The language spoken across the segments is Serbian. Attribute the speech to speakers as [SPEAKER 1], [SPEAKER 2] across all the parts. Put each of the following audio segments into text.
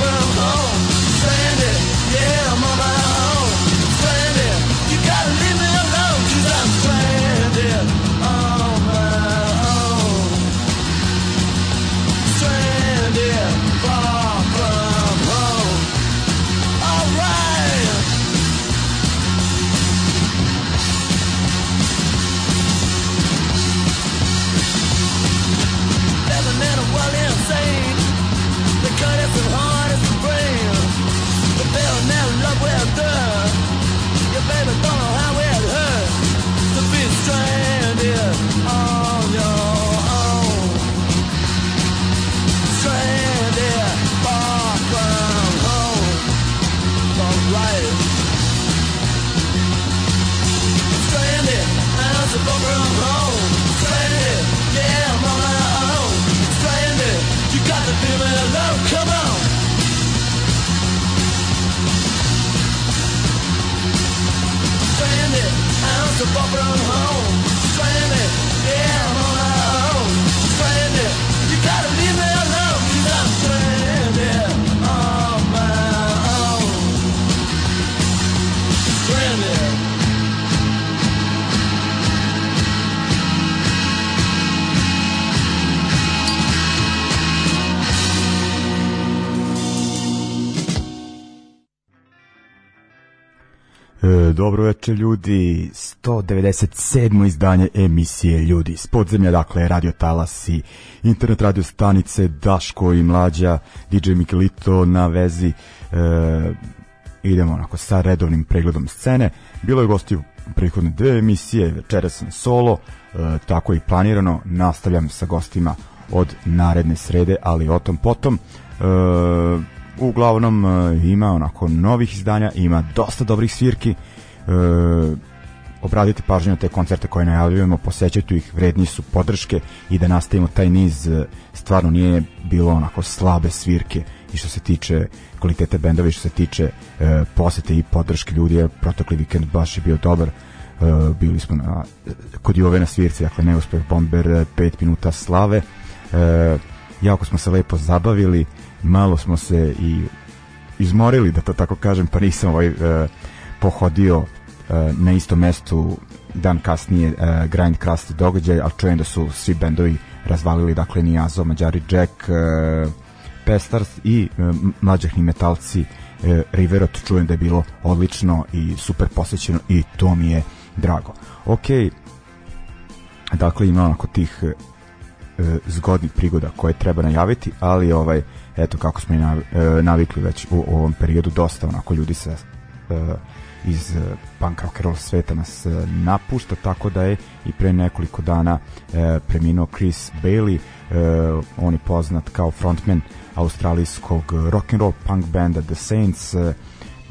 [SPEAKER 1] From home. Stranded, yeah,
[SPEAKER 2] dobro večer ljudi, 197. izdanje emisije Ljudi iz podzemlja, dakle Radio Talas i internet radio stanice Daško i Mlađa, DJ Mikelito na vezi. E, idemo onako sa redovnim pregledom scene. Bilo je gosti u prethodne dve emisije, večera sam solo, e, tako je i planirano. Nastavljam sa gostima od naredne srede, ali o tom potom. E, uglavnom e, ima onako novih izdanja, ima dosta dobrih svirki. E, obradite pažnju na te koncerte koje najavljujemo, posećajte ih, vredni su podrške i da nastavimo taj niz, e, stvarno nije bilo onako slabe svirke i što se tiče kvalitete bendova i što se tiče e, posete i podrške ljudi, jer protekli vikend baš je bio dobar. E, bili smo na, kod Jove na svirci, dakle neuspeh Bomber, 5 minuta slave. E, jako smo se lepo zabavili, malo smo se i izmorili, da to tako kažem, pa nisam ovaj, e, pohodio e, na istom mestu dan kasnije uh, Grind Crust događaj, ali čujem da su svi bendovi razvalili, dakle Nijazo, Mađari Jack, uh, Pestars i uh, mlađahni metalci uh, Riverot, čujem da je bilo odlično i super posvećeno i to mi je drago. Ok, dakle ima onako tih uh, zgodnih prigoda koje treba najaviti, ali ovaj eto kako smo i navikli već u, u ovom periodu dosta onako ljudi se uh, iz uh, punk rock roll sveta nas uh, napušta, tako da je i pre nekoliko dana uh, preminuo Chris Bailey, on je poznat kao frontman australijskog rock and roll punk banda The Saints, uh,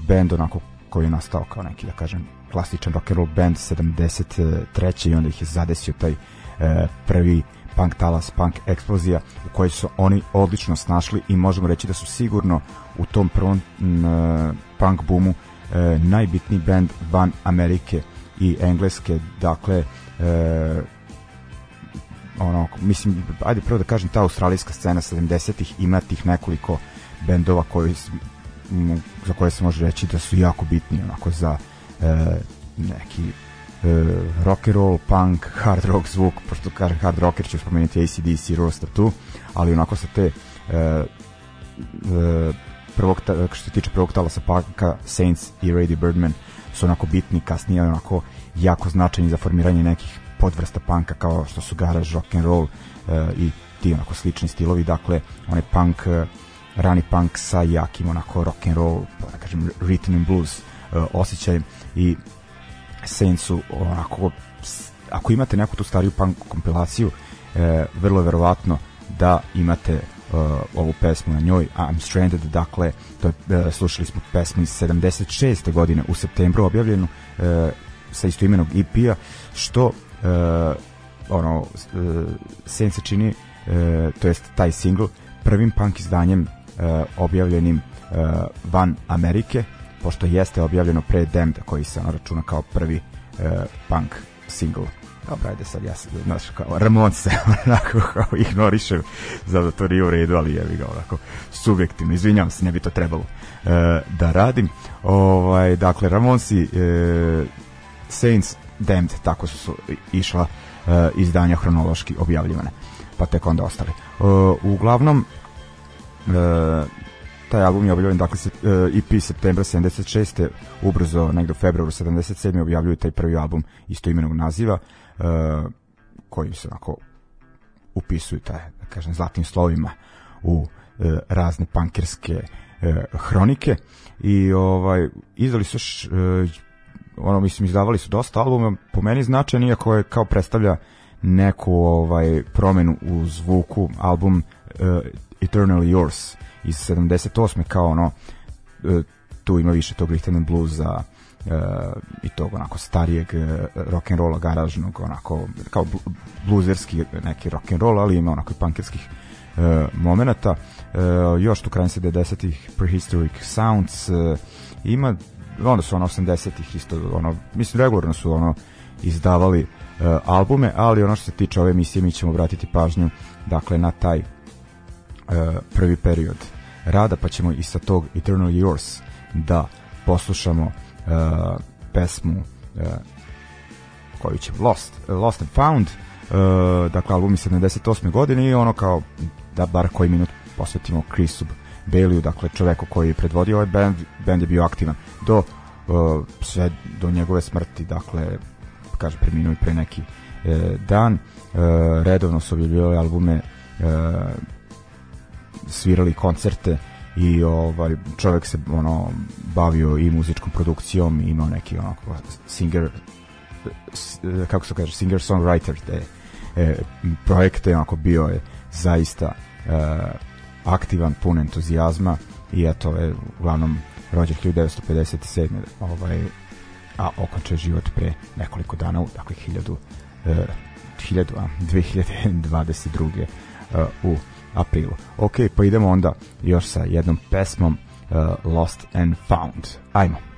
[SPEAKER 2] band onako koji je nastao kao neki, da kažem, klasičan rock and roll band 73. i onda ih je zadesio taj prvi punk talas, punk eksplozija u kojoj su oni odlično snašli i možemo reći da su sigurno u tom prvom m, punk boomu e, najbitniji band van Amerike i Engleske, dakle e, ono, mislim, ajde prvo da kažem, ta australijska scena 70-ih ima tih nekoliko bendova koji, za koje se može reći da su jako bitni onako za e, neki e, rock and roll, punk, hard rock zvuk, pošto kažem hard rocker ću spomenuti ACDC, Roster 2, ali onako sa te e, e, prvog, što se tiče prvog talasa Paka, Saints i Rady Birdman su onako bitni, kasnije onako jako značajni za formiranje nekih podvrsta panka kao što su garage, rock and roll e, i ti onako slični stilovi, dakle onaj punk, e, rani punk sa jakim onako rock and roll, pa da kažem rhythm and blues e, osjećajem. I Saints su onako ako imate neku tu stariju punk kompilaciju e, vrlo verovatno da imate uh, ovu pesmu na njoj I'm Stranded, dakle to je, uh, slušali smo pesmu iz 76. godine u septembru objavljenu uh, sa istoimenog EP-a što uh, ono uh, sen se čini uh, to jest taj single prvim punk izdanjem uh, objavljenim uh, van Amerike pošto jeste objavljeno pre Damned koji se ono računa kao prvi uh, punk single dobro, ajde sad ja, znaš, kao Ramon se onako kao ignoriše, zato to nije u redu, ali jevi ga onako subjektivno, izvinjam se, ne bi to trebalo e, da radim. Ovaj, dakle, Ramonsi e, Saints Damned, tako su, su išla e, izdanja hronološki objavljivane, pa tek onda ostali. E, uglavnom, e, taj album je objavljen dakle se, uh, EP septembra 76. ubrzo negde u februaru 77. objavljuju taj prvi album isto imenog naziva uh, koji se onako upisuju taj, da kažem, zlatnim slovima u uh, razne pankirske uh, hronike i ovaj izdali su š, uh, ono mislim izdavali su dosta albuma po meni značajan iako je kao predstavlja neku ovaj promenu u zvuku album uh, Eternally Yours iz 78. kao ono uh, tu ima više tog rhythm and bluesa uh, i tog onako starijeg uh, rock and rolla garažnog onako kao bluzerski neki rock and roll ali ima onako i punkerskih uh, momenata uh, još tu krajem 70-ih prehistoric sounds uh, ima onda su ono 80-ih isto ono mislim regularno su ono izdavali uh, albume ali ono što se tiče ove emisije mi ćemo vratiti pažnju dakle na taj uh, prvi period rada pa ćemo i sa tog Eternal Yours da poslušamo uh, pesmu uh, koju će Lost, Lost and Found uh, dakle album iz 78. godine i ono kao da bar koji minut posvetimo Chrisu Baileyu, dakle čoveku koji je predvodio ovaj band, band je bio aktivan do uh, sve do njegove smrti, dakle kaže preminuo i pre neki uh, dan uh, redovno su objavljivali albume uh, svirali koncerte i ovaj čovjek se ono bavio i muzičkom produkcijom imao neki onako singer kako se kaže singer songwriter te e, projekte onako bio je zaista e, aktivan pun entuzijazma i eto je uglavnom rođen 1957 ovaj a okončao život pre nekoliko dana dakle 1000 e, 1000 a 2022 e, u aprilu. Ok, pa idemo onda još sa jednom pesmom uh, Lost and Found. Ajmo.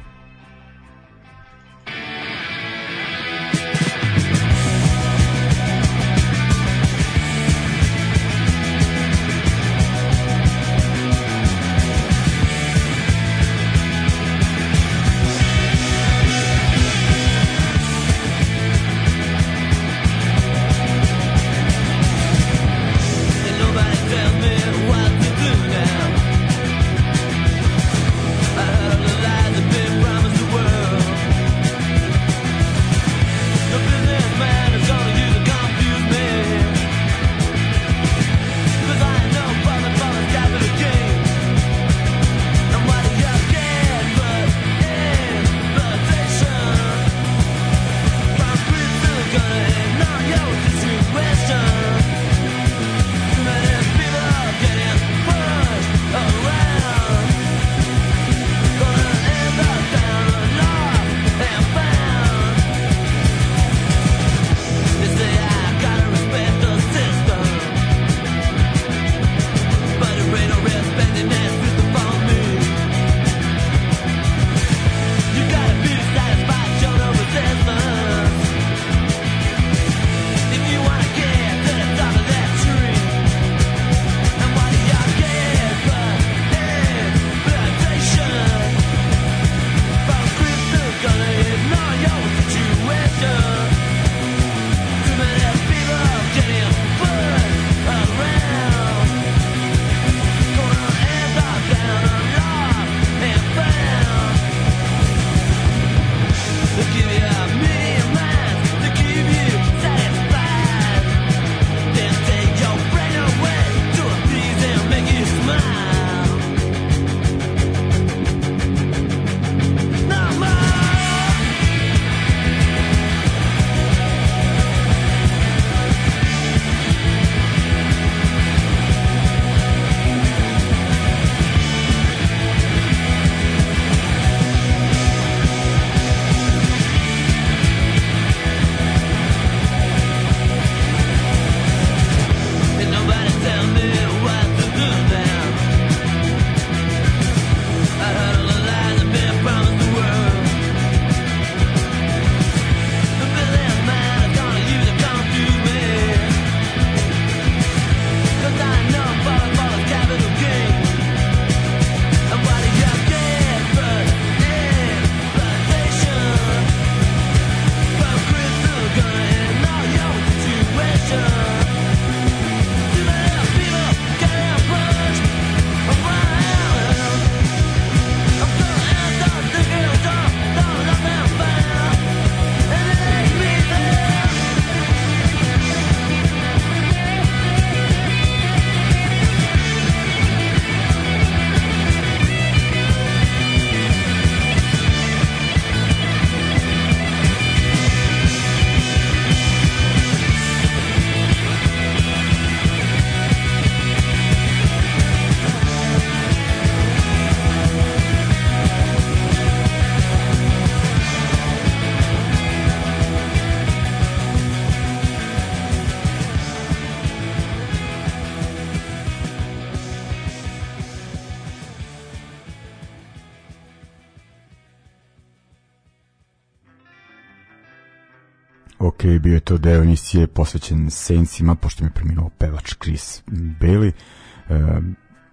[SPEAKER 2] Deo emisije posvećen Saintsima, pošto mi je preminuo pevač Chris Bailey,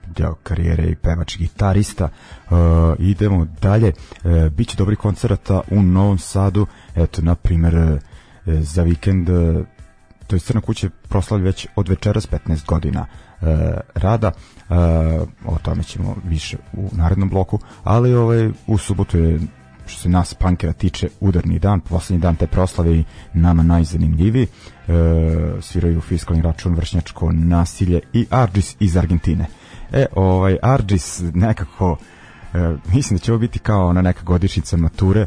[SPEAKER 2] deo karijere i pevač gitarista. Uh, idemo dalje. Uh, biće dobri koncerata u Novom Sadu. Eto, na primer, uh, za vikend uh, to je Crna kuća proslavlja već od večeras 15 godina uh, rada. Uh, o tome ćemo više u narednom bloku, ali ovaj, u subotu je što se nas punkera tiče udarni dan, poslednji dan te proslave i nama najzanimljiviji e, sviraju fiskalni račun vršnjačko nasilje i Argis iz Argentine e ovaj Argis nekako e, mislim da će ovo biti kao na neka godišnjica mature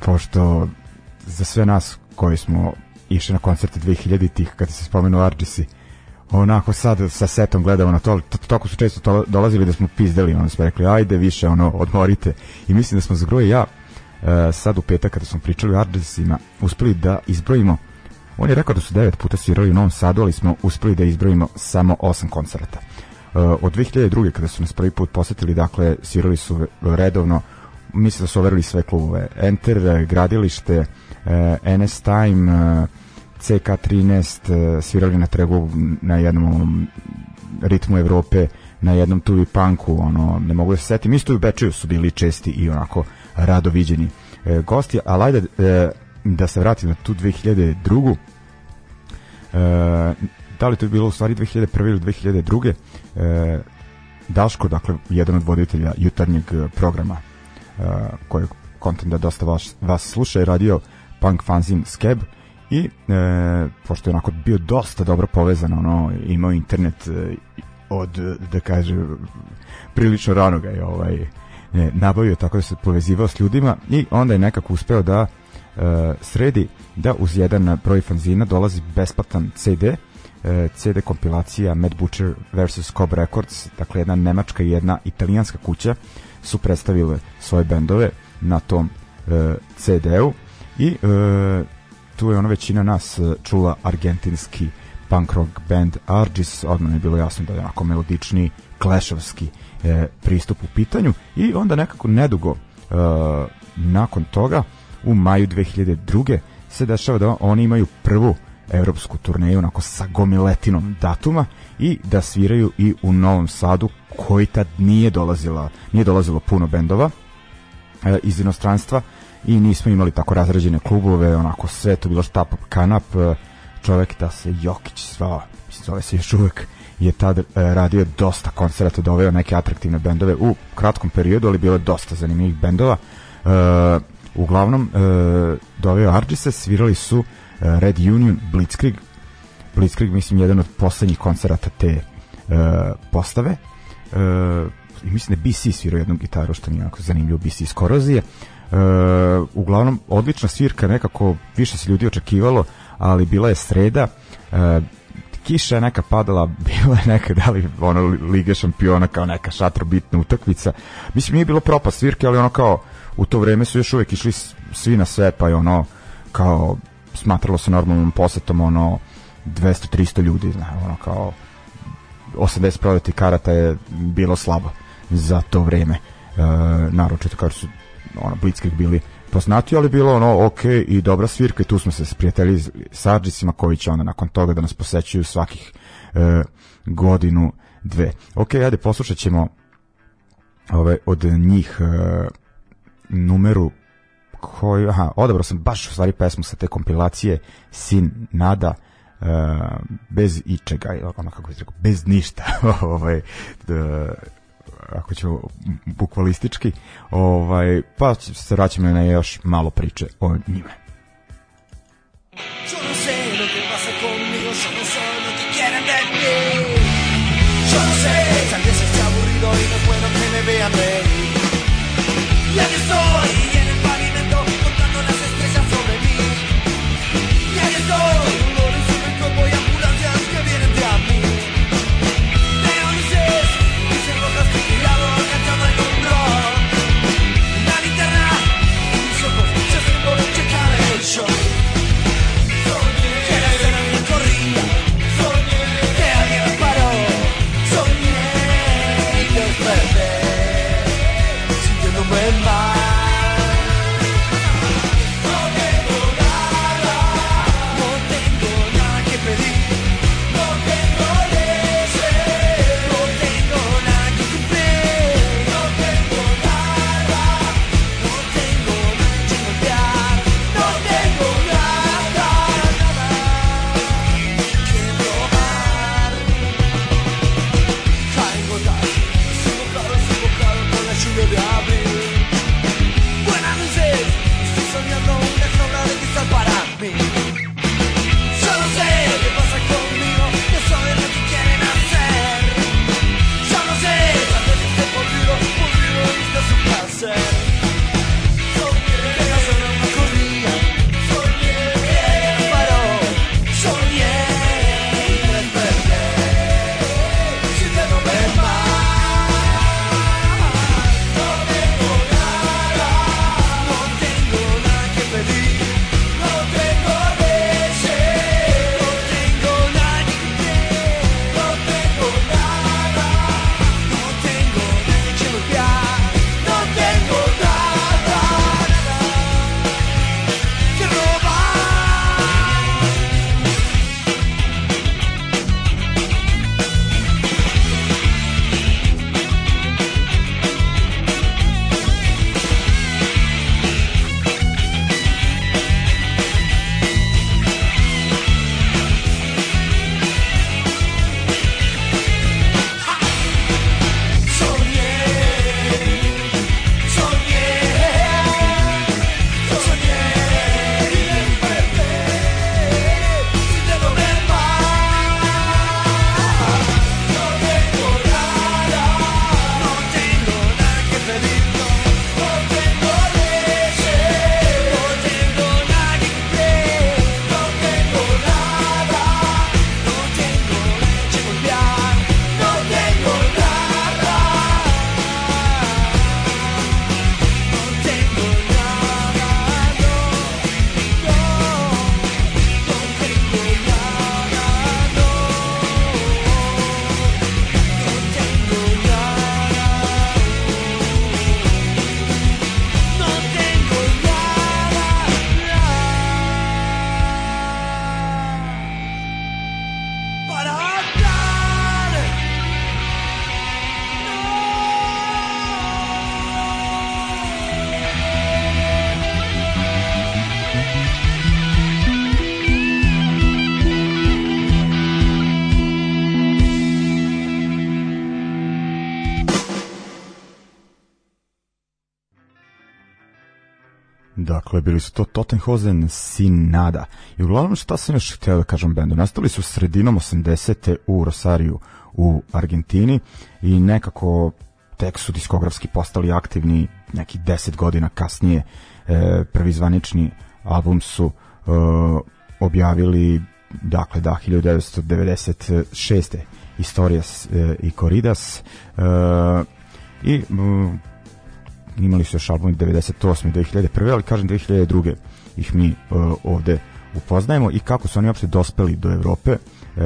[SPEAKER 2] pošto za sve nas koji smo išli na koncerte 2000-ih kada se spomenu Argisi onako sad sa setom gledamo na to, toko su često to dolazili da smo pizdeli, ono smo rekli, ajde više, ono, odmorite. I mislim da smo za Gruje ja sad u petak kada smo pričali o Ardesima uspeli da izbrojimo on je rekao da su devet puta svirali u Novom Sadu ali smo uspeli da izbrojimo samo osam koncerta uh, od 2002. kada su nas prvi put posetili dakle svirali su redovno mislim da su overili sve klubove Enter, Gradilište uh, NS Time uh, CK13 svirali na tregu na jednom ritmu Evrope na jednom tuvi punku ono, ne mogu da se setim isto u Bečeju su bili česti i onako rado viđeni e, gosti, ali ajde e, da se vratim na tu 2002. E, da li to je bilo u stvari 2001. ili 2002. E, Daško, dakle, jedan od voditelja jutarnjeg programa e, koji kontent da dosta vas, vas sluša je radio Punk Fanzin Skeb i e, pošto je onako bio dosta dobro povezan ono, imao internet e, od, da kaže prilično rano ga je ovaj, nabavio tako da se povezivao s ljudima i onda je nekako uspeo da sredi da uz jedan broj fanzina dolazi besplatan CD, uh, CD kompilacija Mad Butcher vs. Cobb Records, dakle jedna nemačka i jedna italijanska kuća su predstavile svoje bendove na tom uh, CD-u i uh, tu je ona većina nas čula argentinski punk rock band Argis, odmah je bilo jasno da je onako melodični, klešovski e, pristup u pitanju i onda nekako nedugo e, nakon toga u maju 2002. se dešava da oni imaju prvu evropsku turneju onako sa gomiletinom datuma i da sviraju i u Novom Sadu koji tad nije dolazila nije dolazilo puno bendova e, iz inostranstva i nismo imali tako razređene klubove onako sve to bilo štap kanap e, čovek da se Jokić zvao zove se još uvek je tad e, radio dosta koncerata, doveo neke atraktivne bendove u kratkom periodu, ali bilo je dosta zanimljivih bendova. E, uglavnom, e, doveo Argise, svirali su Red Union, Blitzkrieg, Blitzkrieg, mislim, jedan od poslednjih koncerata te postave. I mislim da BC svirao jednu gitaru, što mi jako zanimljivo, BC iz Korozije. Uglavnom, odlična svirka, nekako više se ljudi očekivalo, ali bila je sreda, kiša je neka padala, bila je neka da li ono Liga šampiona kao neka šatrobitna utakmica. Mislim nije bilo propast svirke, ali ono kao u to vreme su još uvek išli svi na sve, pa je ono kao smatralo se normalnom posetom ono 200-300 ljudi, zna, ono kao 80 prodati karata je bilo slabo za to vreme. E, naročito kao su ono Blitzkrieg bili poznati, ali bilo ono ok i dobra svirka i tu smo se sprijateljili s Arđisima koji će onda nakon toga da nas posećuju svakih e, godinu, dve. Ok, ajde, poslušat ćemo ove, od njih e, numeru koju, aha, odabrao sam baš u stvari pesmu sa te kompilacije Sin Nada, e, bez ičega, ono kako bih rekao, bez ništa, ovaj, ako ćemo bukvalistički, ovaj, pa se vraćamo na još malo priče o njime. Yo no bili su to Tottenhosen Sinada. I uglavnom šta sam još htio da kažem bendu? Nastali su sredinom 80. u Rosariju u Argentini i nekako tek su diskografski postali aktivni neki 10 godina kasnije. E, prvi zvanični album su e, objavili dakle da 1996. Historias e, i Corridas e, i imali su još album 98. 2001. ali kažem 2002. ih mi uh, ovde upoznajemo i kako su oni uopšte dospeli do Evrope uh,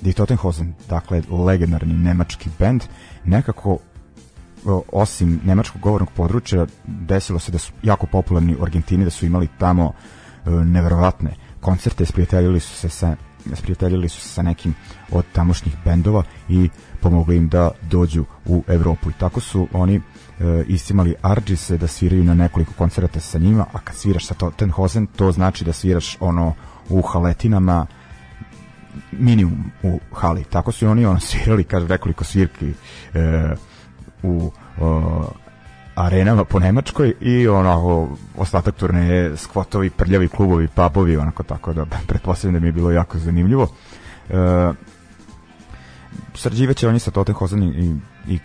[SPEAKER 2] Die Totenhosen, dakle legendarni nemački bend, nekako uh, osim nemačkog govornog područja desilo se da su jako popularni u Argentini, da su imali tamo uh, neverovatne koncerte, sprijateljili su se sa sprijateljili su se sa nekim od tamošnjih bendova i pomogli im da dođu u Evropu i tako su oni e, istimali Argise da sviraju na nekoliko koncerata sa njima, a kad sviraš sa Tottenhosen, to znači da sviraš ono u haletinama minimum u hali. Tako su i oni ono svirali, kaže, nekoliko svirki e, u o, arenama po Nemačkoj i onako ostatak turneje skvotovi, prljavi klubovi, pubovi, onako tako da pretpostavljam da mi je bilo jako zanimljivo. E, srđiveće oni sa Tottenhosen i, i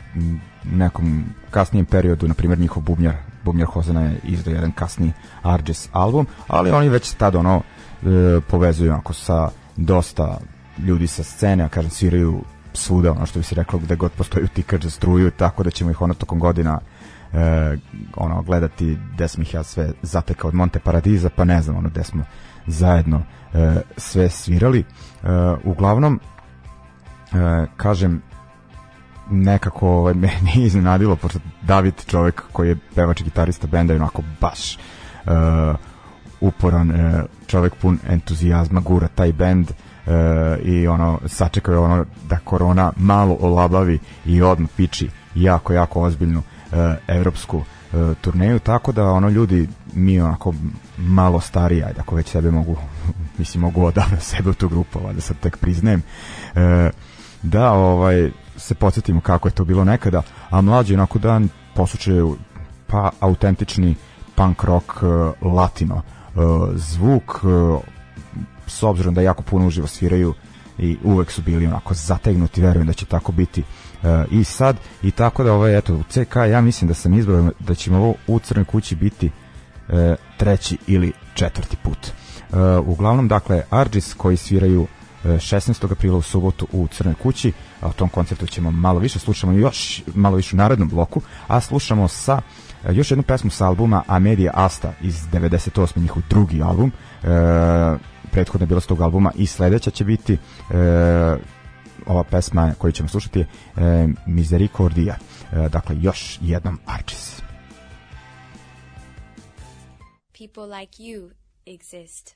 [SPEAKER 2] nekom kasnijem periodu, na primjer njihov bubnjar, bubnjar Hozena je izdao jedan kasni Arges album, ali oni već tad ono e, povezuju onako sa dosta ljudi sa scene, a kažem sviraju svuda, ono što bi se reklo gde god postoji utikač za struju, tako da ćemo ih ono tokom godina e, ono gledati gde smo ih ja sve zatekao od Monte Paradiza, pa ne znam ono gde smo zajedno e, sve svirali. E, uglavnom, e, kažem, nekako ovaj, me nije iznenadilo, pošto David, čovek koji je pevač i gitarista benda, je onako baš uh, uporan uh, čovek pun entuzijazma, gura taj bend uh, i ono, sačekao ono da korona malo olabavi i odmah piči jako, jako ozbiljnu uh, evropsku uh, turneju, tako da ono ljudi mi onako malo stariji, ajde ako već sebe mogu mislim mogu odavno sebe u tu grupu, da sad tek priznajem uh, da ovaj se podsjetimo kako je to bilo nekada, a mlađi onako dan poslučaju pa autentični punk rock uh, latino uh, zvuk uh, s obzirom da jako puno uživo sviraju i uvek su bili onako zategnuti, verujem da će tako biti i sad i tako da ovaj eto u CK ja mislim da sam izbrao da ćemo ovo u Crnoj kući biti treći ili četvrti put. Uglavnom dakle Argis koji sviraju 16. aprila u subotu u Crnoj kući. O tom koncertu ćemo malo više, slušamo još malo više u narednom bloku, a slušamo sa e, još jednu pesmu sa albuma Amedia Asta iz 98. njihov drugi album. E, prethodno je bila s tog albuma i sledeća će biti e, ova pesma koju ćemo slušati e, Misericordia. E, dakle, još jednom Archis.
[SPEAKER 3] People like you exist.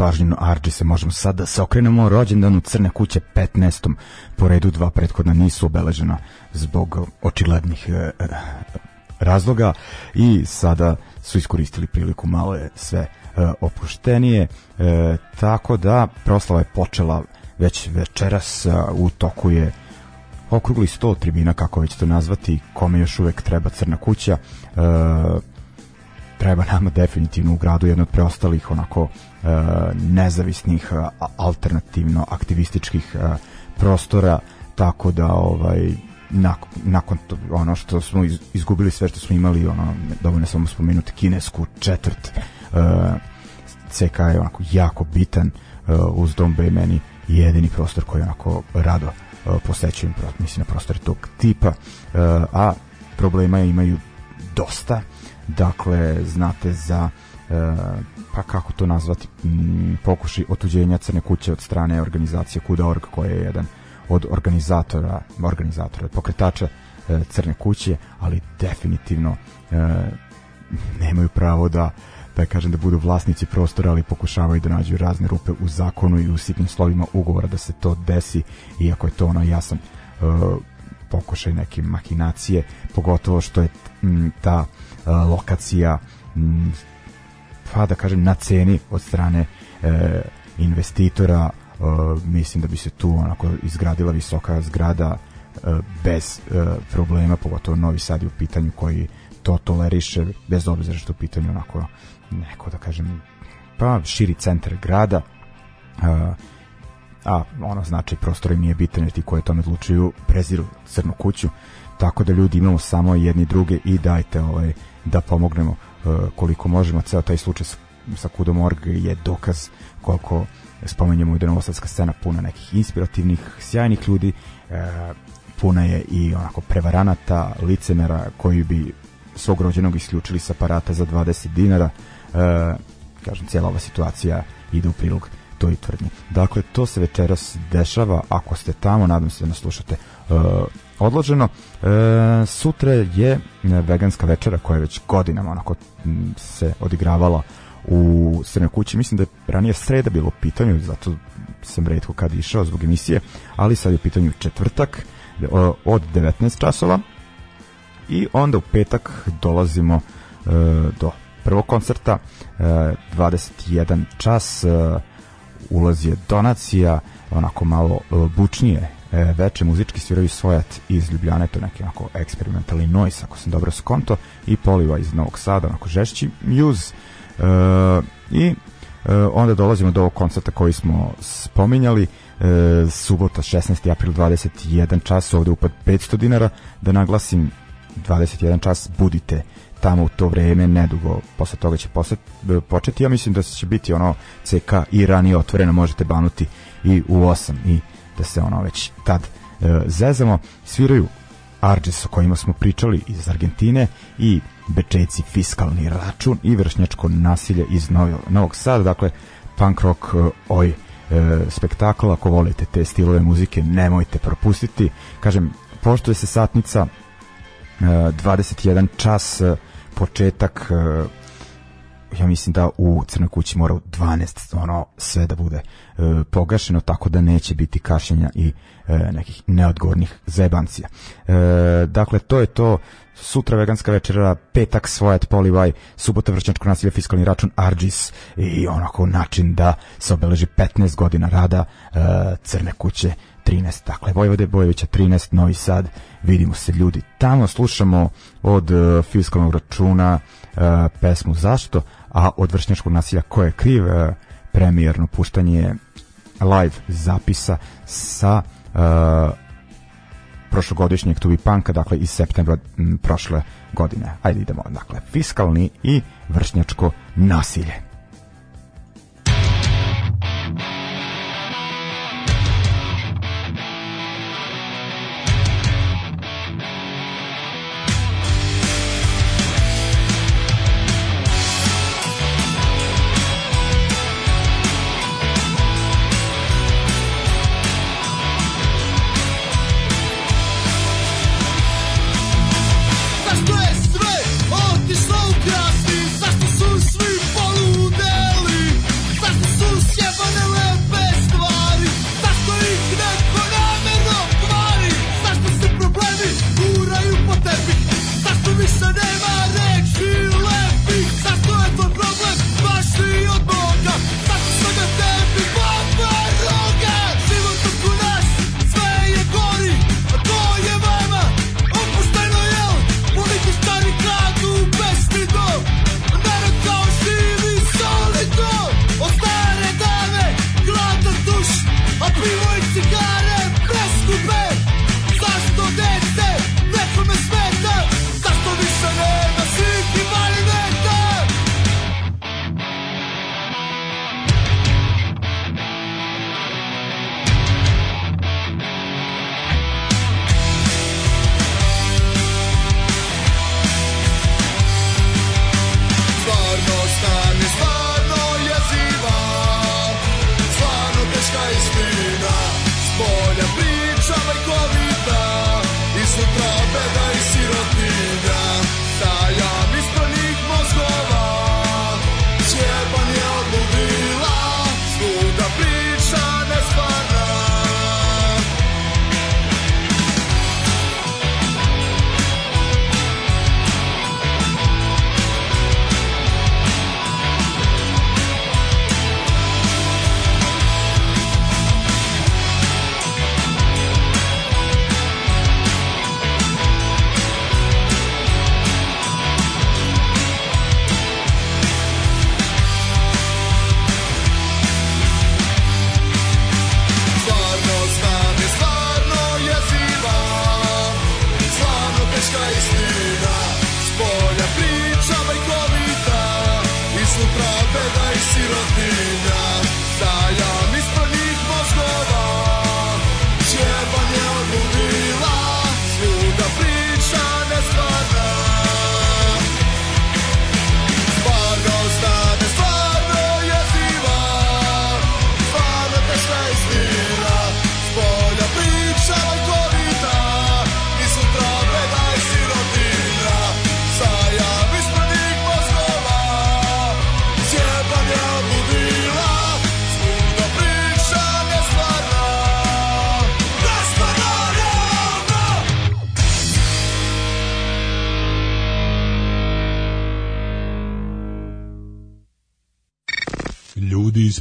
[SPEAKER 2] Što smo obratili pažnju na Arđi se možemo sad da se okrenemo. Rođendanu Crne kuće 15. Po redu dva prethodna nisu obeležena zbog očiglednih e, e, razloga i sada su iskoristili priliku malo je sve e, opuštenije. E, tako da proslava je počela već večeras u toku je okrugli sto tribina kako već to nazvati kome još uvek treba crna kuća. E, treba nama definitivno u gradu jedno od preostalih onako e, nezavisnih alternativno aktivističkih e, prostora tako da ovaj nakon, nakon to, ono što smo izgubili sve što smo imali ono dovoljno samo spomenuti kinesku četvrt uh, CK je onako jako bitan uh, uz Dom Bay meni jedini prostor koji onako rado uh, posećujem mislim na prostor tog tipa uh, a problema imaju dosta dakle znate za uh, pa kako to nazvati pokušaj otuđenja crne kuće od strane organizacije Kuda.org koja je jedan od organizatora, organizatora, pokretača e, Crne kuće, ali definitivno e, nemaju pravo da da kažem da budu vlasnici prostora, ali pokušavaju da nađu razne rupe u zakonu i u sitnim slovima ugovora da se to desi, iako je to ono jasan e, pokušaj neke mahinacije, pogotovo što je ta e, lokacija pa da kažem na ceni od strane e, investitora. Uh, mislim da bi se tu onako izgradila visoka zgrada uh, bez uh, problema, pogotovo Novi Sad je u pitanju koji to toleriše, bez obzira što u pitanju onako neko da kažem pa širi centar grada. Uh, a ono znači prostor im nije bitan jer ti koje tome odlučuju preziru crnu kuću tako da ljudi imamo samo jedni druge i dajte ovaj, da pomognemo uh, koliko možemo ceo taj slučaj sa Kudom Org je dokaz koliko spomenjemo da je novosadska scena puna nekih inspirativnih, sjajnih ljudi, e, puna je i onako prevaranata, licemera koji bi svog rođenog isključili sa aparata za 20 dinara. E, kažem, cijela ova situacija ide u prilog toj tvrdnji. Dakle, to se večeras dešava, ako ste tamo, nadam se da nas slušate e, odloženo. E, sutra je veganska večera koja je već godinama onako se odigravala u Crnoj kući. Mislim da je ranije sreda bilo u pitanju, zato sam redko kad išao zbog emisije, ali sad je u pitanju četvrtak od 19 časova i onda u petak dolazimo e, do prvog koncerta 21 e, čas e, ulazi je donacija onako malo bučnije veče muzički sviraju Svojat iz Ljubljane, to je neki onako eksperimentalni noise, ako sam dobro skonto, i Poliva iz Novog Sada, onako žešći Muse, E, I e, onda dolazimo do ovog koncerta koji smo spominjali. E, subota 16. april 21 čas ovde upad 500 dinara. Da naglasim 21 čas budite tamo u to vreme nedugo posle toga će posle, početi. Ja mislim da će biti ono CK i ranije otvoreno možete banuti i u 8 i da se ono već tad e, zezamo sviraju Arges o kojima smo pričali iz Argentine i Bečejci fiskalni račun i vršnjačko nasilje iz Novog Sada, dakle punk rock uh, oj e, spektakl, ako volite te stilove muzike, nemojte propustiti. Kažem, poštuje se satnica e, 21 čas, e, početak e, ja mislim da u Crnoj kući mora u 12 ono sve da bude e, pogašeno tako da neće biti kašenja i e, nekih neodgovornih zebancija. E, dakle to je to sutra veganska večera, petak svojat polivaj, subota vršnjačko nasilje, fiskalni račun Argis i onako način da se obeleži 15 godina rada e, Crne kuće 13. Dakle, Vojvode Bojevića 13, Novi Sad, vidimo se ljudi tamo, slušamo od uh, fiskalnog računa uh, pesmu Zašto, a od vršnjačkog nasilja ko je kriv, uh, premijerno puštanje live zapisa sa uh, prošlogodišnjeg Tubi Panka, dakle iz septembra m, prošle godine. Ajde idemo, dakle, fiskalni i vršnjačko nasilje.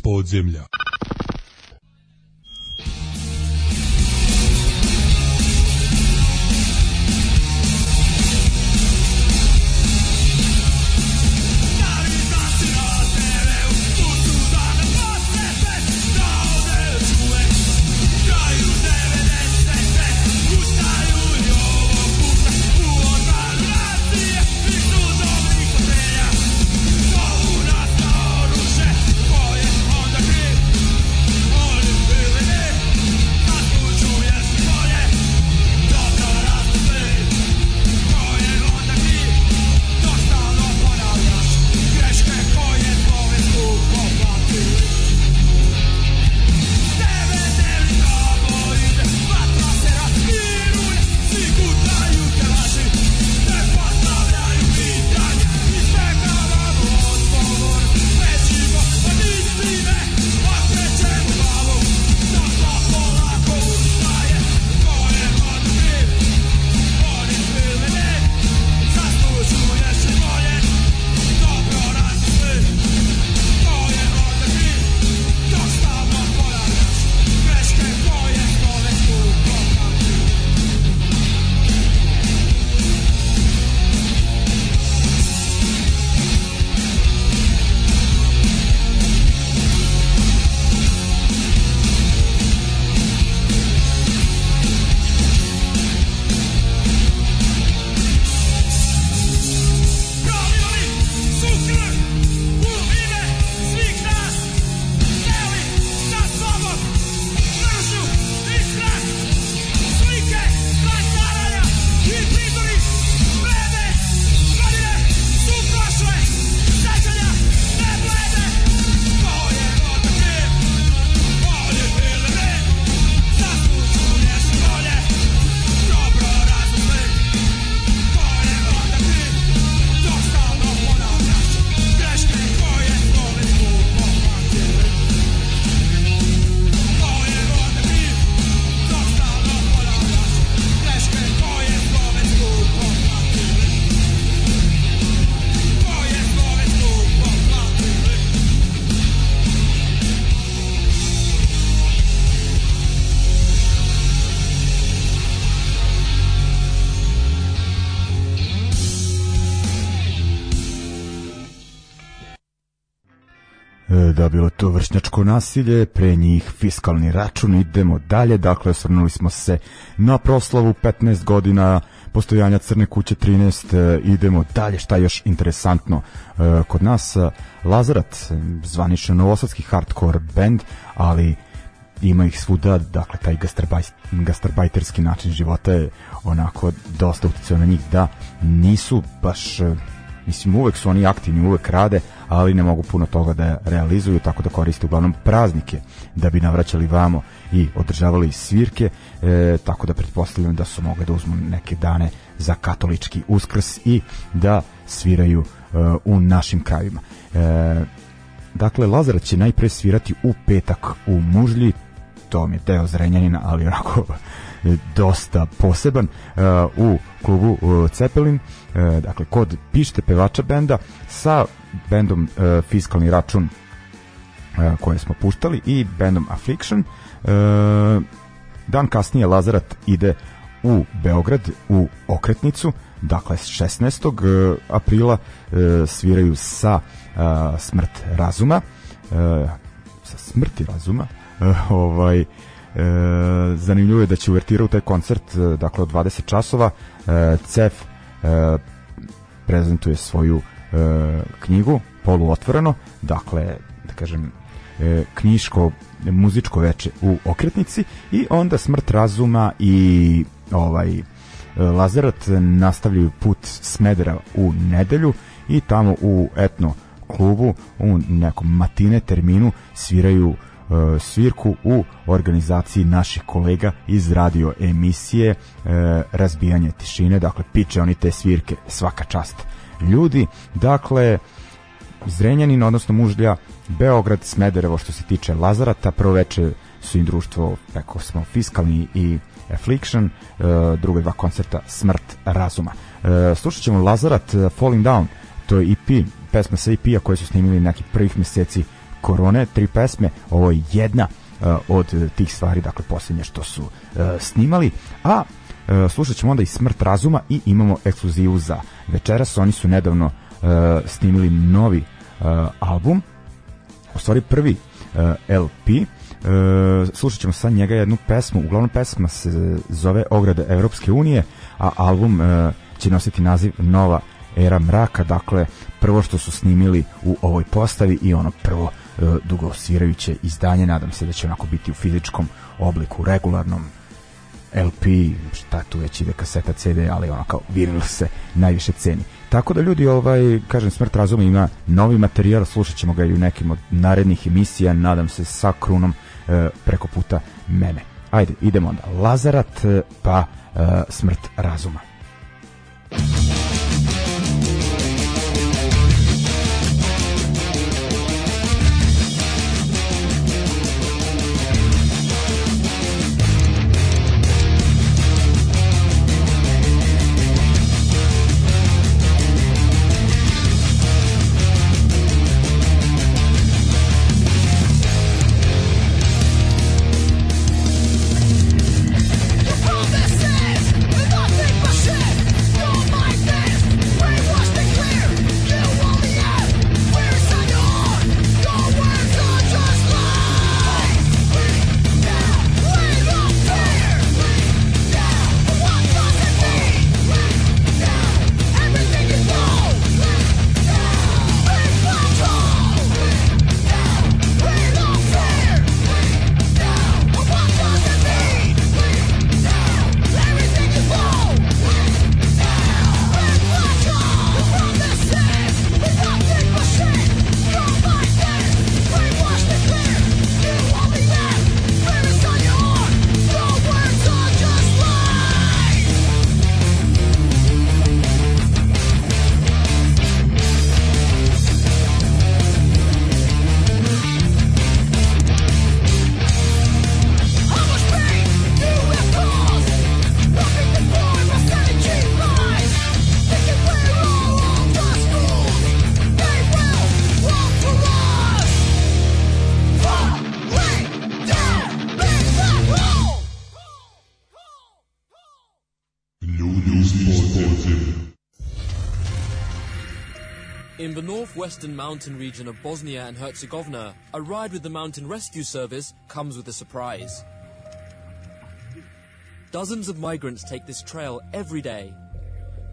[SPEAKER 4] Podzemlja.
[SPEAKER 2] Bilo to vršnjačko nasilje, pre njih fiskalni račun, idemo dalje, dakle osvrnuli smo se na proslavu 15 godina postojanja Crne kuće 13, e, idemo dalje, šta je još interesantno e, kod nas, e, Lazarat, zvanično novosadski hardcore band, ali ima ih svuda, dakle taj gastarbajterski način života je onako dosta utjecao na njih da nisu baš mislim uvek su oni aktivni, uvek rade, ali ne mogu puno toga da realizuju, tako da koriste uglavnom praznike da bi navraćali vamo i održavali svirke, e, tako da pretpostavljam da su mogli da uzmu neke dane za katolički uskrs i da sviraju e, u našim krajima. E, dakle, Lazarac će najpre svirati u petak u Mužlji, to mi je deo Zrenjanina, ali onako dosta poseban uh, u klubu uh, Cepelin uh, dakle kod pište pevača benda sa bendom Fiskalni račun koje smo puštali i bendom Affliction dan kasnije Lazarat ide u Beograd u okretnicu dakle 16. aprila sviraju sa Smrt razuma sa Smrti razuma ovaj E, zanimljivo je da će uvertira u taj koncert, e, dakle od 20 časova, e, CEF e, prezentuje svoju e, knjigu poluotvoreno, dakle, da kažem, e, knjiško muzičko veče u okretnici. I onda Smrt razuma i ovaj e, Lazarat nastavljaju put Smedera u nedelju i tamo u etno klubu u nekom matine terminu sviraju E, svirku u organizaciji naših kolega iz radio emisije e, Razbijanje tišine, dakle piče oni te svirke svaka čast ljudi, dakle Zrenjanin, odnosno Mužlja, Beograd, Smederevo što se tiče Lazarata, prvo veče su im društvo, rekao smo, Fiskalni i Affliction, e, druga dva koncerta Smrt razuma. Slušat ćemo Lazarat Falling Down, to je EP, pesma sa EP-a koje su snimili neki prvih meseci korone, tri pesme, ovo je jedna od tih stvari, dakle posljednje što su snimali, a slušat ćemo onda i Smrt razuma i imamo ekskluzivu za večeras, oni su nedavno snimili novi album, u stvari prvi LP, E, slušat ćemo sa njega jednu pesmu, uglavnom pesma se zove Ograde Evropske unije, a album e, će nositi naziv Nova era mraka, dakle prvo što su snimili u ovoj postavi i ono prvo e, dugosvirajuće izdanje, nadam se da će onako biti u fizičkom obliku, regularnom LP, šta tu već ide kaseta CD, ali ono kao vinil se najviše ceni. Tako da ljudi, ovaj, kažem, Smrt razuma ima novi materijal, slušat ćemo ga i u nekim od narednih emisija, nadam se sa krunom e, preko puta mene. Ajde, idemo onda. Lazarat e, pa e, Smrt razuma.
[SPEAKER 4] Northwestern mountain region of Bosnia and Herzegovina, a ride with the Mountain Rescue Service comes with a surprise. Dozens of migrants take this trail every day.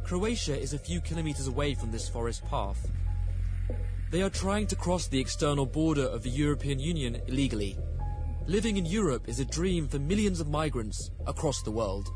[SPEAKER 4] Croatia is a few kilometers away from this forest path. They are trying to cross the external border of the European Union illegally. Living in Europe is a dream for millions of migrants across the world.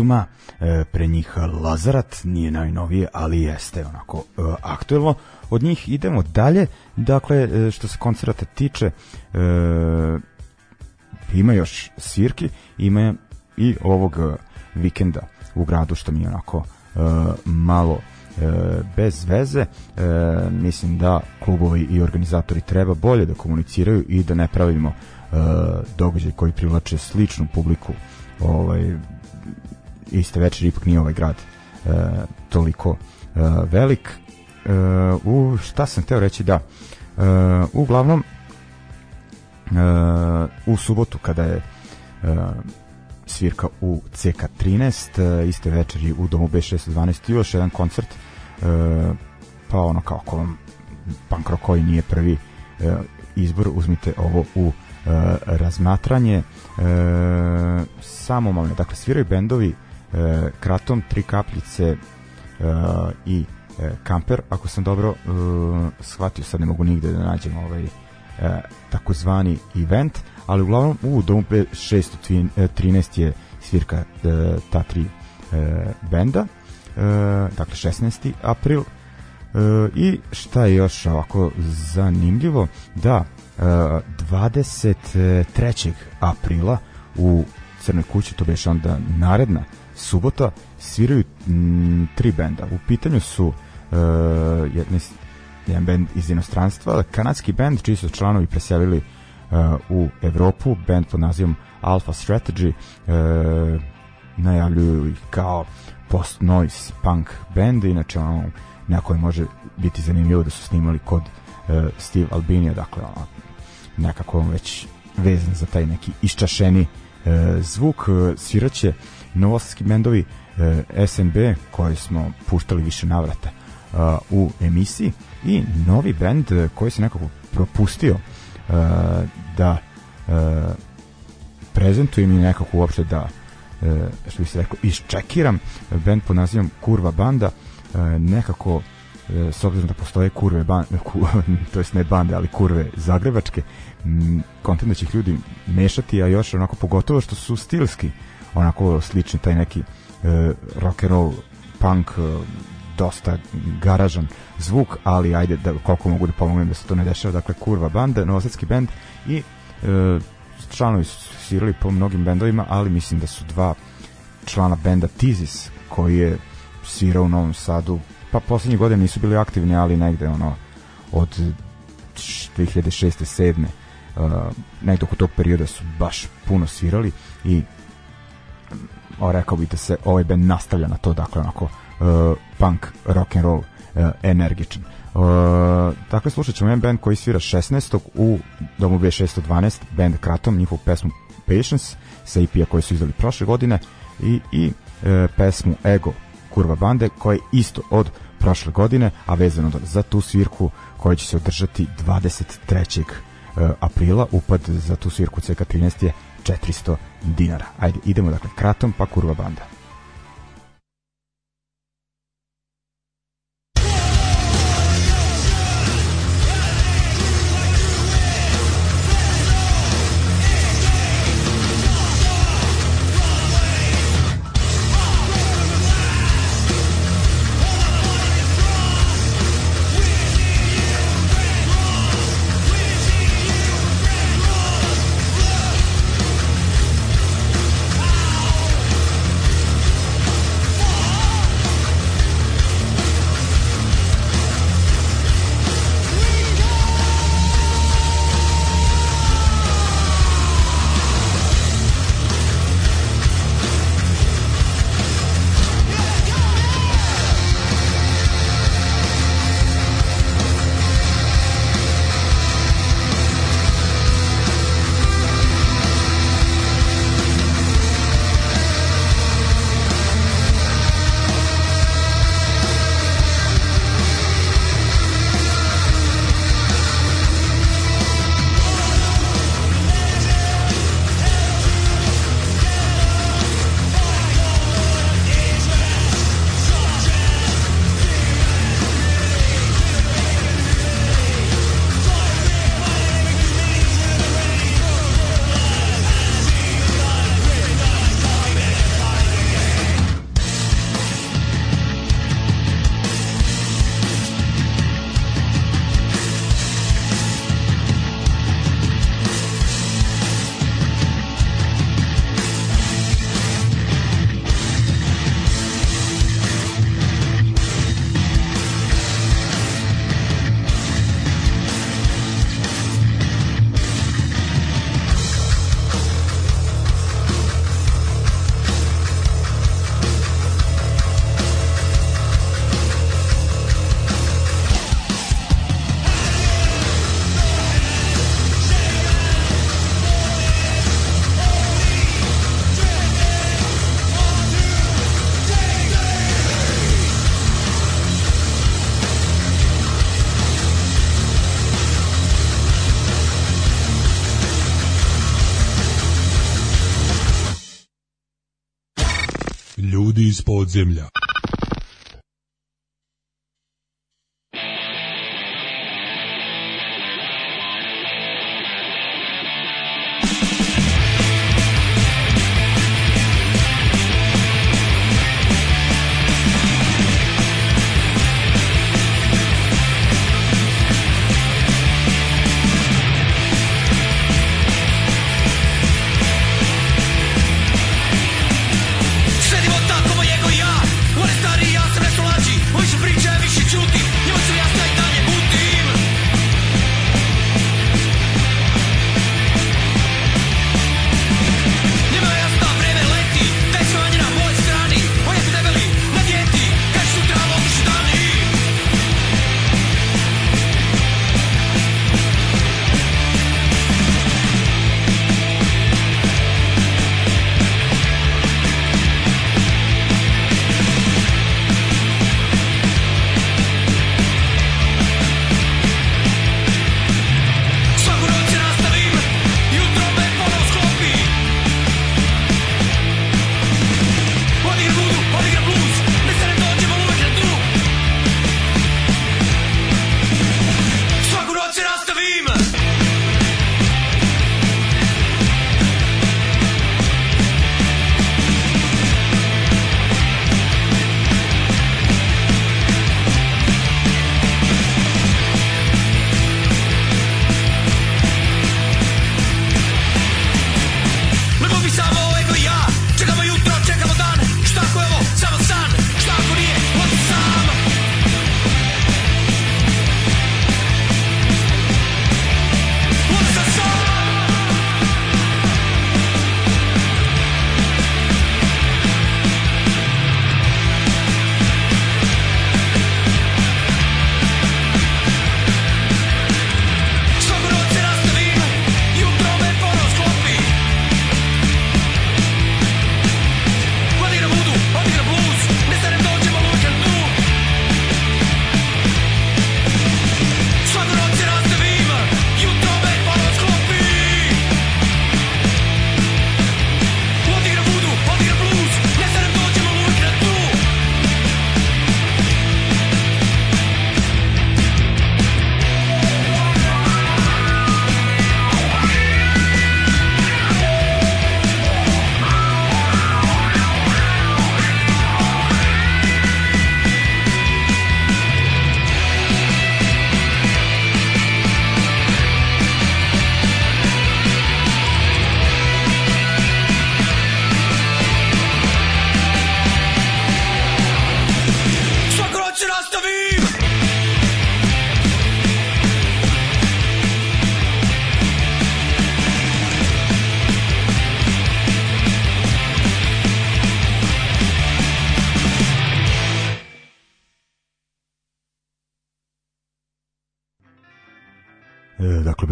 [SPEAKER 2] Razuma, e, pre njih Lazarat, nije najnovije, ali jeste onako e, aktuelno. Od njih idemo dalje, dakle, e, što se koncerata tiče, ima još svirki, ima i ovog vikenda u gradu, što mi je onako malo bez veze. Mislim da klubovi i organizatori treba bolje da komuniciraju i da ne pravimo događaj koji privlače sličnu publiku ovaj iste večeri ipak nije ovaj grad e, toliko e, velik. E, u šta sam teo reći da e, uglavnom e, u subotu kada je e, svirka u CK13 e, iste večeri u domu B612 još jedan koncert e, pa ono kao ako vam punk rock koji nije prvi e, izbor uzmite ovo u e, razmatranje. E, samo malo dakle sviraju bendovi Kratom, Tri kapljice e, i e, Kamper, ako sam dobro e, shvatio, sad ne mogu nigde da nađem ovaj e, takozvani event, ali uglavnom u domu 613 je svirka e, ta tri e, benda, e, dakle 16. april, E, I šta je još ovako zanimljivo, da e, 23. aprila u Crnoj kući, to biš onda naredna subota, sviraju m, tri benda. U pitanju su uh, jedni, jedan bend iz inostranstva, kanadski bend čiji su članovi preselili uh, u Evropu, bend pod nazivom Alpha Strategy, uh, najavljuju ih kao post-noise punk band, inače ono, neko može biti zanimljivo da su snimali kod uh, Steve Albinija, dakle ono, nekako već vezan za taj neki iščašeni uh, zvuk, uh, sviraće novosadski bendovi uh, SNB koji smo puštali više navrata uh, u emisiji i novi bend koji se nekako propustio uh, da uh, prezentujem i nekako uopšte da uh, što bi se rekao iščekiram bend pod nazivom Kurva Banda uh, nekako s obzirom da postoje kurve ban, ku, to jest ne bande, ali kurve zagrebačke, kontent da će ih ljudi mešati, a još onako pogotovo što su stilski onako slični taj neki e, rock and roll punk e, dosta garažan zvuk, ali ajde da koliko mogu da pomognem da se to ne dešava, dakle kurva banda, novosadski bend i e, članovi su svirali po mnogim bendovima, ali mislim da su dva člana benda Tizis koji je svirao u Novom Sadu pa poslednje godine nisu bili aktivni, ali negde ono od 2006. 7. Uh, negde oko tog perioda su baš puno svirali i o, rekao bih da se ovaj band nastavlja na to, dakle onako uh, punk, rock and roll uh, energičan. Uh, dakle, slušat ćemo jedan band koji svira 16. u domu B612, band Kratom, njihovu pesmu Patience, sa EP-a koji su izdali prošle godine i, i uh, pesmu Ego Kurva bande koja je isto od prošle godine, a vezano za tu svirku koja će se održati 23. E, aprila. Upad za tu svirku CK13 je 400 dinara. Ajde, idemo dakle kratom pa kurva banda. podzemlja.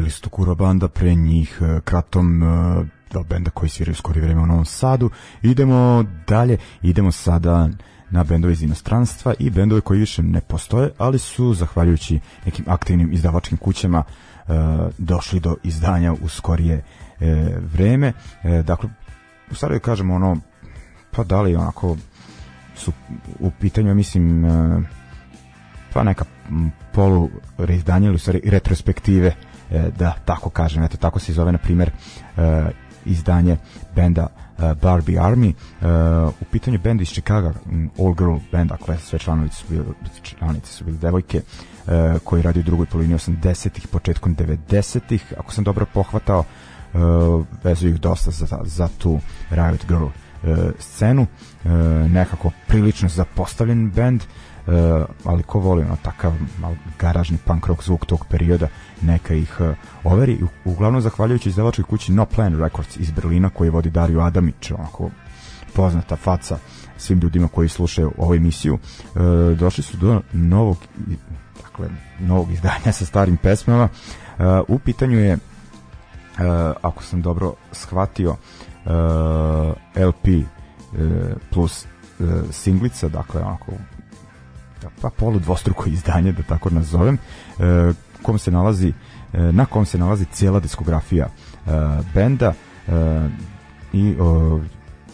[SPEAKER 5] Ljudi iz podzemlja.
[SPEAKER 2] banda, pre njih e, Kratom, e, da benda koji sviraju skori vreme u Novom Sadu. Idemo dalje, idemo sada na bendove iz inostranstva i bendove koji više ne postoje, ali su, zahvaljujući nekim aktivnim izdavačkim kućama, e, došli do izdanja u skorije vreme. Dakle, u stvari da kažemo ono, pa da li onako su u pitanju, mislim, pa neka polu reizdanje ili stvari retrospektive da tako kažem, eto tako se zove na primer e, izdanje benda e, Barbie Army. U pitanju benda iz Chicago All Girl band, dakle sve članovice su bili članice su bili devojke koji radi u drugoj polovini 80-ih, početkom 90-ih ako sam dobro pohvatao vezuju ih dosta za, za tu Riot Girl scenu. Nekako prilično zapostavljen band ali ko voli ono takav mal garažni punk rock zvuk tog perioda neka ih uh, overi. Uglavnom zahvaljujući izdavačkoj kući No Plan Records iz Berlina koji vodi Dario Adamić onako poznata faca svim ljudima koji slušaju ovu emisiju. Uh, došli su do novog dakle novog izdanja sa starim pesmama. Uh, u pitanju je uh, ako sam dobro shvatio uh, LP uh, plus uh, singlica dakle onako pa polu dvostruko izdanje da tako nazovem e, kom se nalazi e, na kom se nalazi cijela diskografija e, benda e, i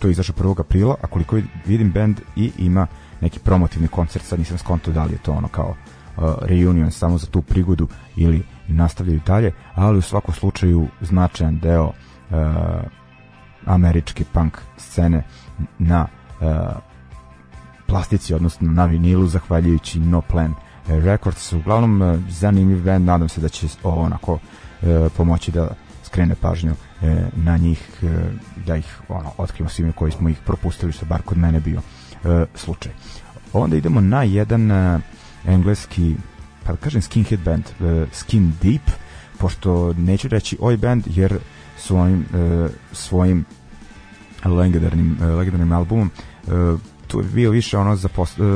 [SPEAKER 2] što je izašao 1. aprila, a koliko vidim band i ima neki promotivni koncert, sad nisam skonto da li je to ono kao uh, reunion samo za tu prigodu ili nastavljaju dalje, ali u svakom slučaju značajan deo uh, američke punk scene na uh, plastici, odnosno na vinilu, zahvaljujući No Plan Records. Uglavnom, uh, zanimljiv band, nadam se da će ovo onako uh, pomoći da skrene pažnju uh, na njih, da ih ono, otkrimo svime koji smo ih propustili, što bar kod mene bio slučaj. Onda idemo na jedan engleski, pa da kažem skinhead band, Skin Deep, pošto neću reći oj band, jer svojim, svojim legendarnim, legendarnim albumom tu je bio više ono za post, uh,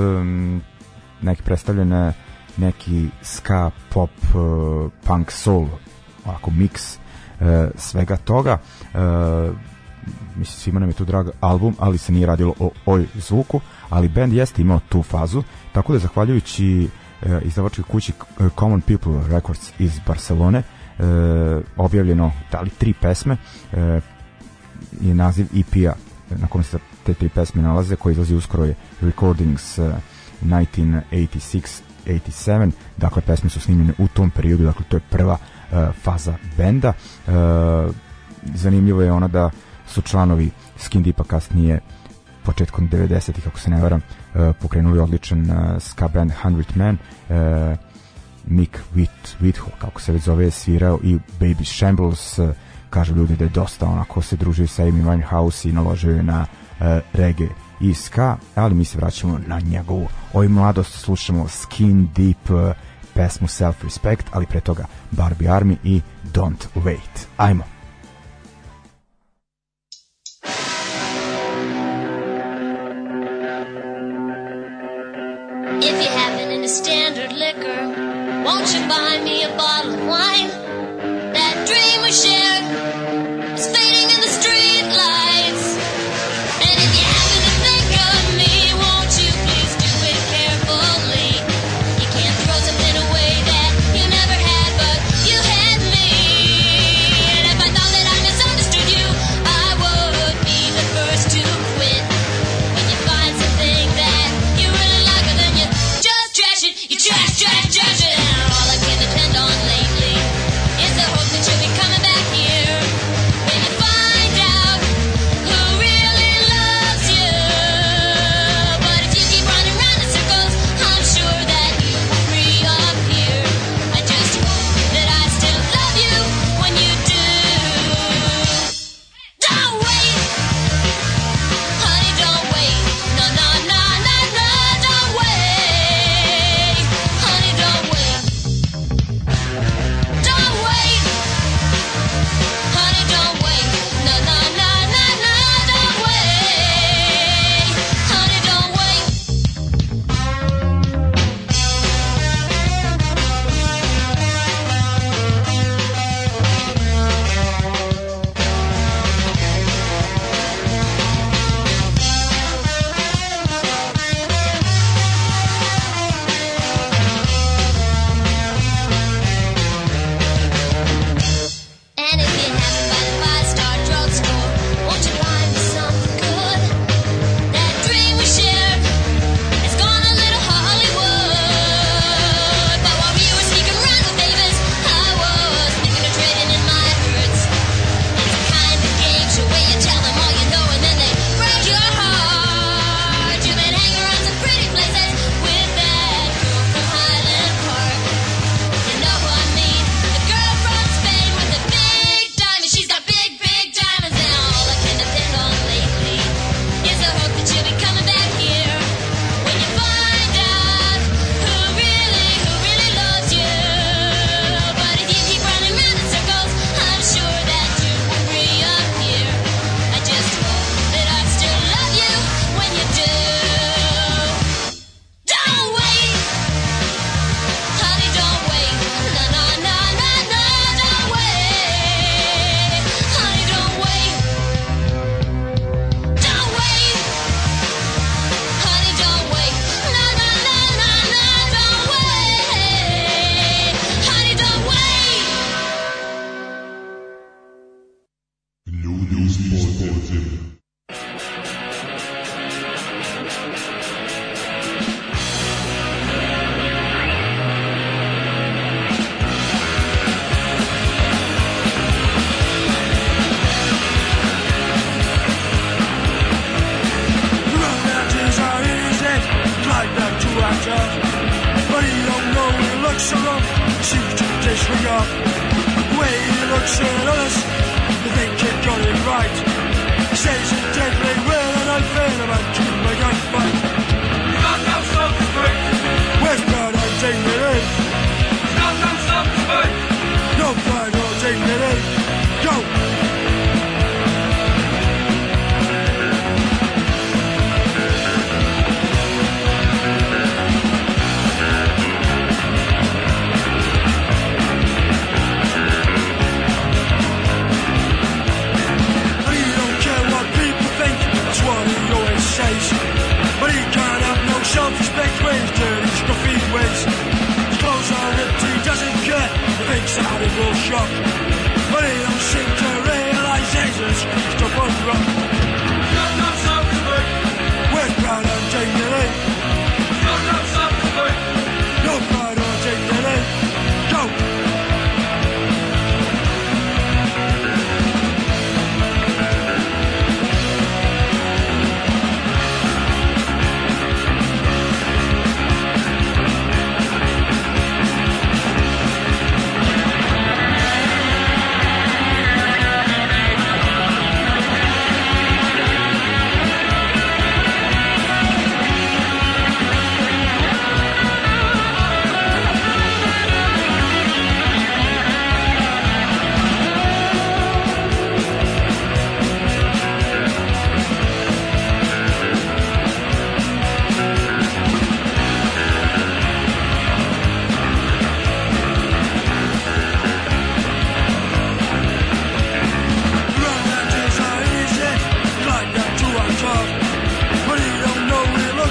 [SPEAKER 2] neki predstavljene neki ska, pop, uh, punk, soul onako mix uh, svega toga. Uh, mislim svima nam je tu drag album ali se nije radilo o oj zvuku ali band jeste imao tu fazu tako da zahvaljujući uh, izdavačkoj kući Common People Records iz Barcelone uh, objavljeno da li tri pesme uh, je naziv EP-a na kom se te tri pesme nalaze koji izlazi uskoro je Recordings uh, 1986-87 dakle pesme su snimljene u tom periodu dakle to je prva uh, faza benda. Uh, zanimljivo je ona da su članovi Skin Deepa kasnije početkom 90-ih ako se ne varam uh, pokrenuli odličan uh, ska band 100 Man uh, Mick Whit, Whithall kako se već zove svirao i Baby Shambles uh, kažu ljudi da je dosta onako se družio sa Amy Winehouse i naložio je na uh, reggae i ska, ali mi se vraćamo na njegovu ovoj mladost, slušamo Skin Deep uh, pesmu Self Respect, ali pre toga Barbie Army i Don't Wait. Ajmo!
[SPEAKER 5] If you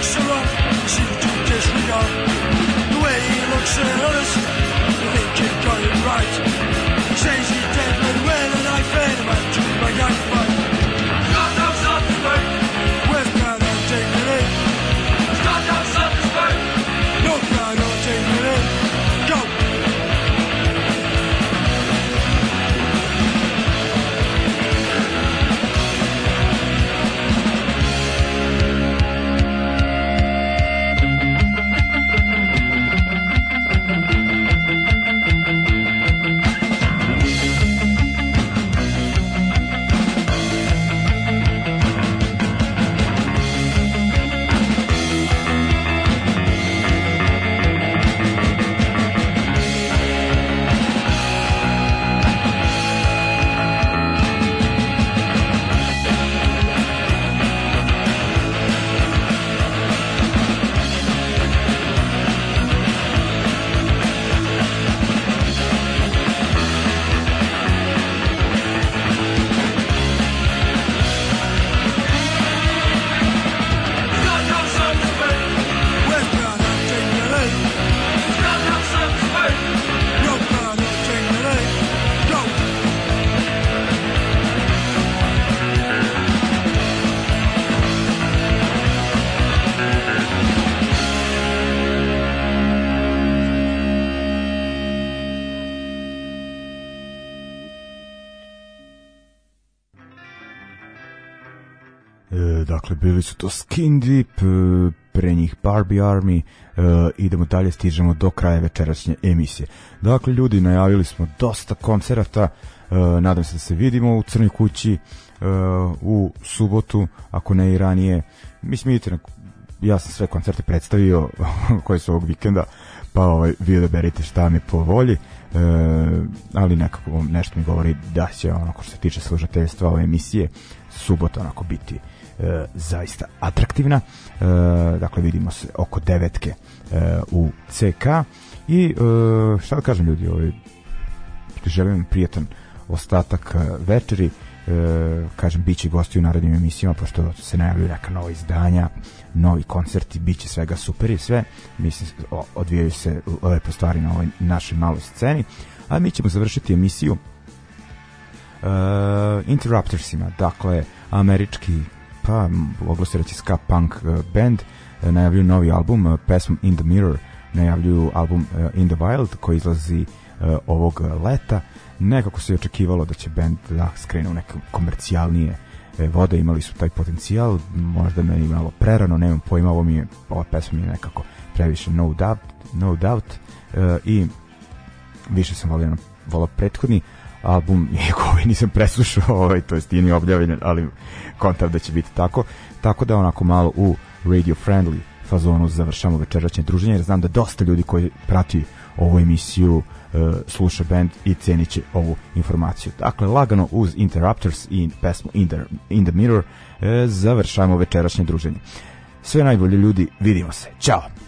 [SPEAKER 5] looks at her, she did disregard. The way he looks at her is, I
[SPEAKER 6] think you're right. Says
[SPEAKER 2] bili su to Skin Deep, e, pre njih Barbie Army, e, idemo dalje, stižemo do kraja večerašnje emisije. Dakle, ljudi, najavili smo dosta koncerata, e, nadam se da se vidimo u Crnoj kući e, u subotu, ako ne i ranije. Mislim, vidite, ja sam sve koncerte predstavio koji su ovog vikenda, pa ovaj, vi odaberite šta mi po volji. E, ali nekako nešto mi govori da će onako što se tiče služateljstva ove emisije subota onako biti e, zaista atraktivna. E, dakle, vidimo se oko devetke e, u CK i e, šta da kažem ljudi, ovaj, želim vam prijatan ostatak e, večeri. E, kažem, bit će gosti u narednim emisijama pošto se najavljuju neka nova izdanja novi koncerti, bit će svega super i sve, mislim, odvijaju se lepo stvari na ovoj našoj maloj sceni. A mi ćemo završiti emisiju uh, Interruptersima, dakle američki pa moglo se reći ska punk uh, band uh, najavljuju novi album, uh, pesmom In the Mirror najavljuju album In the Wild koji izlazi ovog leta. Nekako se je očekivalo da će band da skrene u neke komercijalnije e, vode, imali su taj potencijal možda me je malo prerano, nemam pojma ovo mi je, ova pesma mi je nekako previše no doubt, no doubt i više sam volio, volao prethodni album, iako nisam preslušao, ovaj, to jest nije objavljen, ali kontam da će biti tako, tako da onako malo u radio friendly fazonu završamo večerašnje druženje, jer znam da dosta ljudi koji prati ovu emisiju uh, sluša band i cenit će ovu informaciju. Dakle, lagano uz Interrupters i pesmu In the, In the Mirror uh, završavamo večerašnje druženje. Sve najbolje ljudi, vidimo se. Ćao!